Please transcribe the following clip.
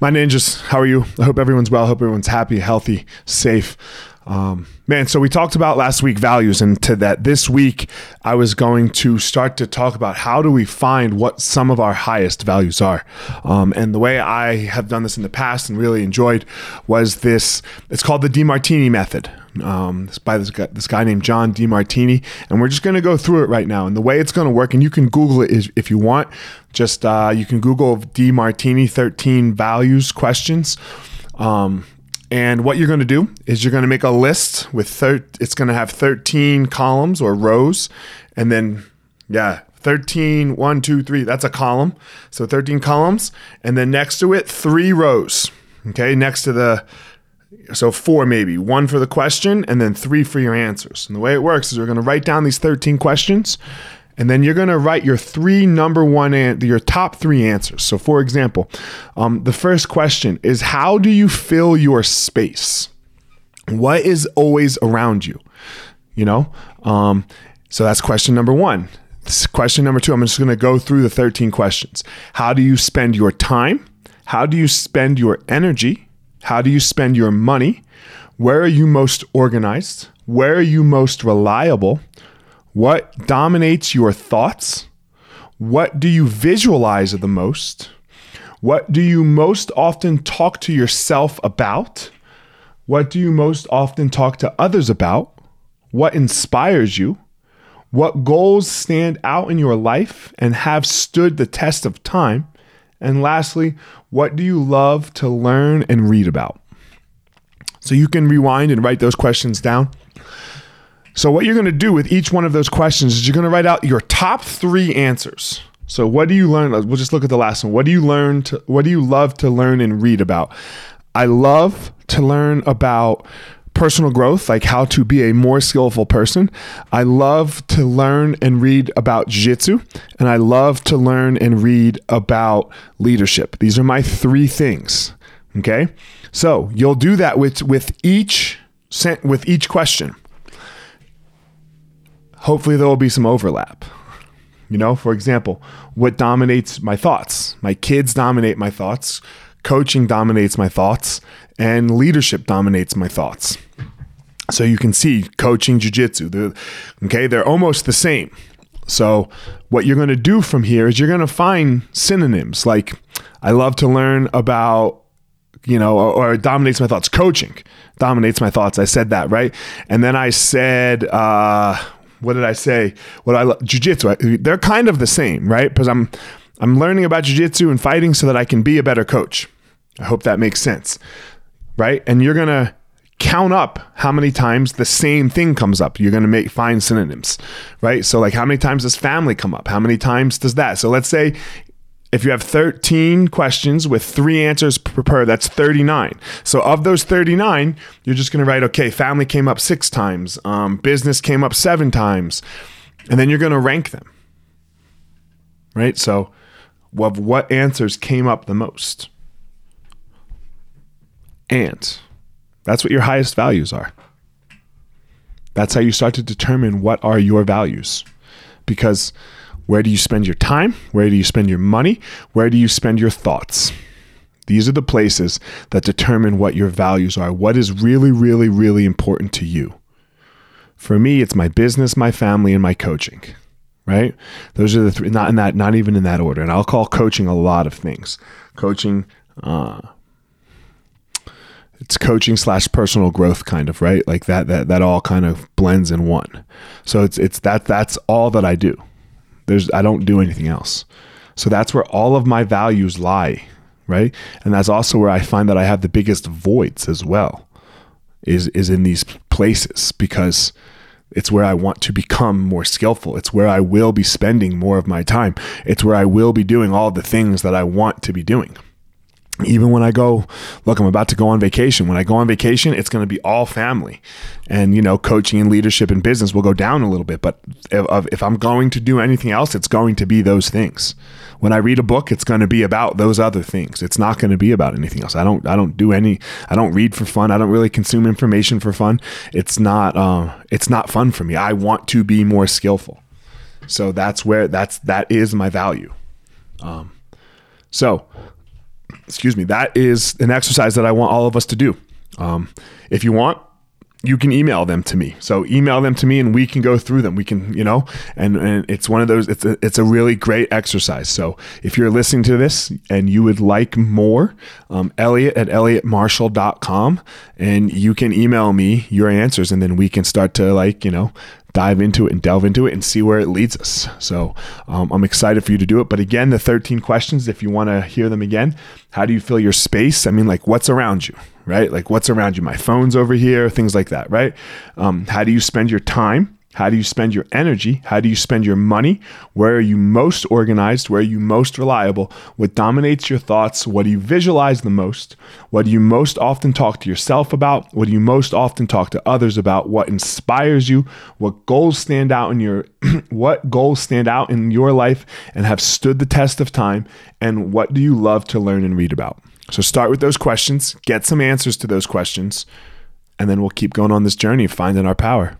My ninjas, how are you? I hope everyone's well. I hope everyone's happy, healthy, safe. Um, man, so we talked about last week values, and to that this week, I was going to start to talk about how do we find what some of our highest values are. Um, and the way I have done this in the past and really enjoyed was this. It's called the Demartini method. Um, by this guy, this guy named John Demartini, and we're just going to go through it right now. And the way it's going to work, and you can Google it if you want. Just uh, you can Google Demartini 13 values questions. Um, and what you're going to do is you're going to make a list with thir- it's going to have 13 columns or rows and then yeah 13 1 2 3 that's a column so 13 columns and then next to it three rows okay next to the so four maybe one for the question and then three for your answers and the way it works is we're going to write down these 13 questions and then you're going to write your three number one and your top three answers. So, for example, um, the first question is How do you fill your space? What is always around you? You know, um, so that's question number one. This question number two, I'm just going to go through the 13 questions. How do you spend your time? How do you spend your energy? How do you spend your money? Where are you most organized? Where are you most reliable? What dominates your thoughts? What do you visualize the most? What do you most often talk to yourself about? What do you most often talk to others about? What inspires you? What goals stand out in your life and have stood the test of time? And lastly, what do you love to learn and read about? So you can rewind and write those questions down. So, what you're going to do with each one of those questions is you're going to write out your top three answers. So, what do you learn? We'll just look at the last one. What do you learn? To, what do you love to learn and read about? I love to learn about personal growth, like how to be a more skillful person. I love to learn and read about jiu-jitsu, and I love to learn and read about leadership. These are my three things. Okay? So, you'll do that with with each with each question hopefully there will be some overlap. You know, for example, what dominates my thoughts? My kids dominate my thoughts, coaching dominates my thoughts, and leadership dominates my thoughts. So you can see coaching jujitsu, okay, they're almost the same. So what you're going to do from here is you're going to find synonyms like I love to learn about you know, or, or, dominates my thoughts. Coaching dominates my thoughts. I said that, right? And then I said, uh, what did I say? What I love jujitsu. They're kind of the same, right? Because I'm I'm learning about jujitsu and fighting so that I can be a better coach. I hope that makes sense, right? And you're gonna count up how many times the same thing comes up. You're gonna make find synonyms, right? So like how many times does family come up? How many times does that? So let's say if you have 13 questions with three answers per, that's 39. So of those 39, you're just going to write, okay, family came up six times, um, business came up seven times, and then you're going to rank them. Right? So of what answers came up the most. And that's what your highest values are. That's how you start to determine what are your values. Because where do you spend your time? Where do you spend your money? Where do you spend your thoughts? These are the places that determine what your values are. What is really, really, really important to you? For me, it's my business, my family, and my coaching. Right? Those are the three. Not in that. Not even in that order. And I'll call coaching a lot of things. Coaching. Uh, it's coaching slash personal growth kind of right like that that that all kind of blends in one so it's it's that that's all that i do there's I don't do anything else. So that's where all of my values lie, right? And that's also where I find that I have the biggest voids as well. Is is in these places because it's where I want to become more skillful. It's where I will be spending more of my time. It's where I will be doing all the things that I want to be doing even when I go, look, I'm about to go on vacation. When I go on vacation, it's going to be all family. And, you know, coaching and leadership and business will go down a little bit. But if, if, I'm going to do anything else, it's going to be those things. When I read a book, it's going to be about those other things. It's not going to be about anything else. I don't, I don't do any, I don't read for fun. I don't really consume information for fun. It's not, uh, it's not fun for me. I want to be more skillful. So that's where, that's, that is my value. Um, so excuse me, that is an exercise that I want all of us to do. Um, if you want, you can email them to me. So email them to me and we can go through them. We can, you know, and, and it's one of those, it's a, it's a really great exercise. So if you're listening to this and you would like more, um, Elliot at elliottmarshall.com and you can email me your answers and then we can start to like, you know, dive into it and delve into it and see where it leads us. So um, I'm excited for you to do it. But again, the 13 questions, if you want to hear them again, how do you fill your space? I mean, like what's around you, right? Like what's around you? My phone's over here, things like that, right? Um, how do you spend your time? How do you spend your energy? How do you spend your money? Where are you most organized? Where are you most reliable? What dominates your thoughts? What do you visualize the most? What do you most often talk to yourself about? What do you most often talk to others about? What inspires you? What goals stand out in your what goals stand out in your life and have stood the test of time? And what do you love to learn and read about? So start with those questions, get some answers to those questions, and then we'll keep going on this journey of finding our power.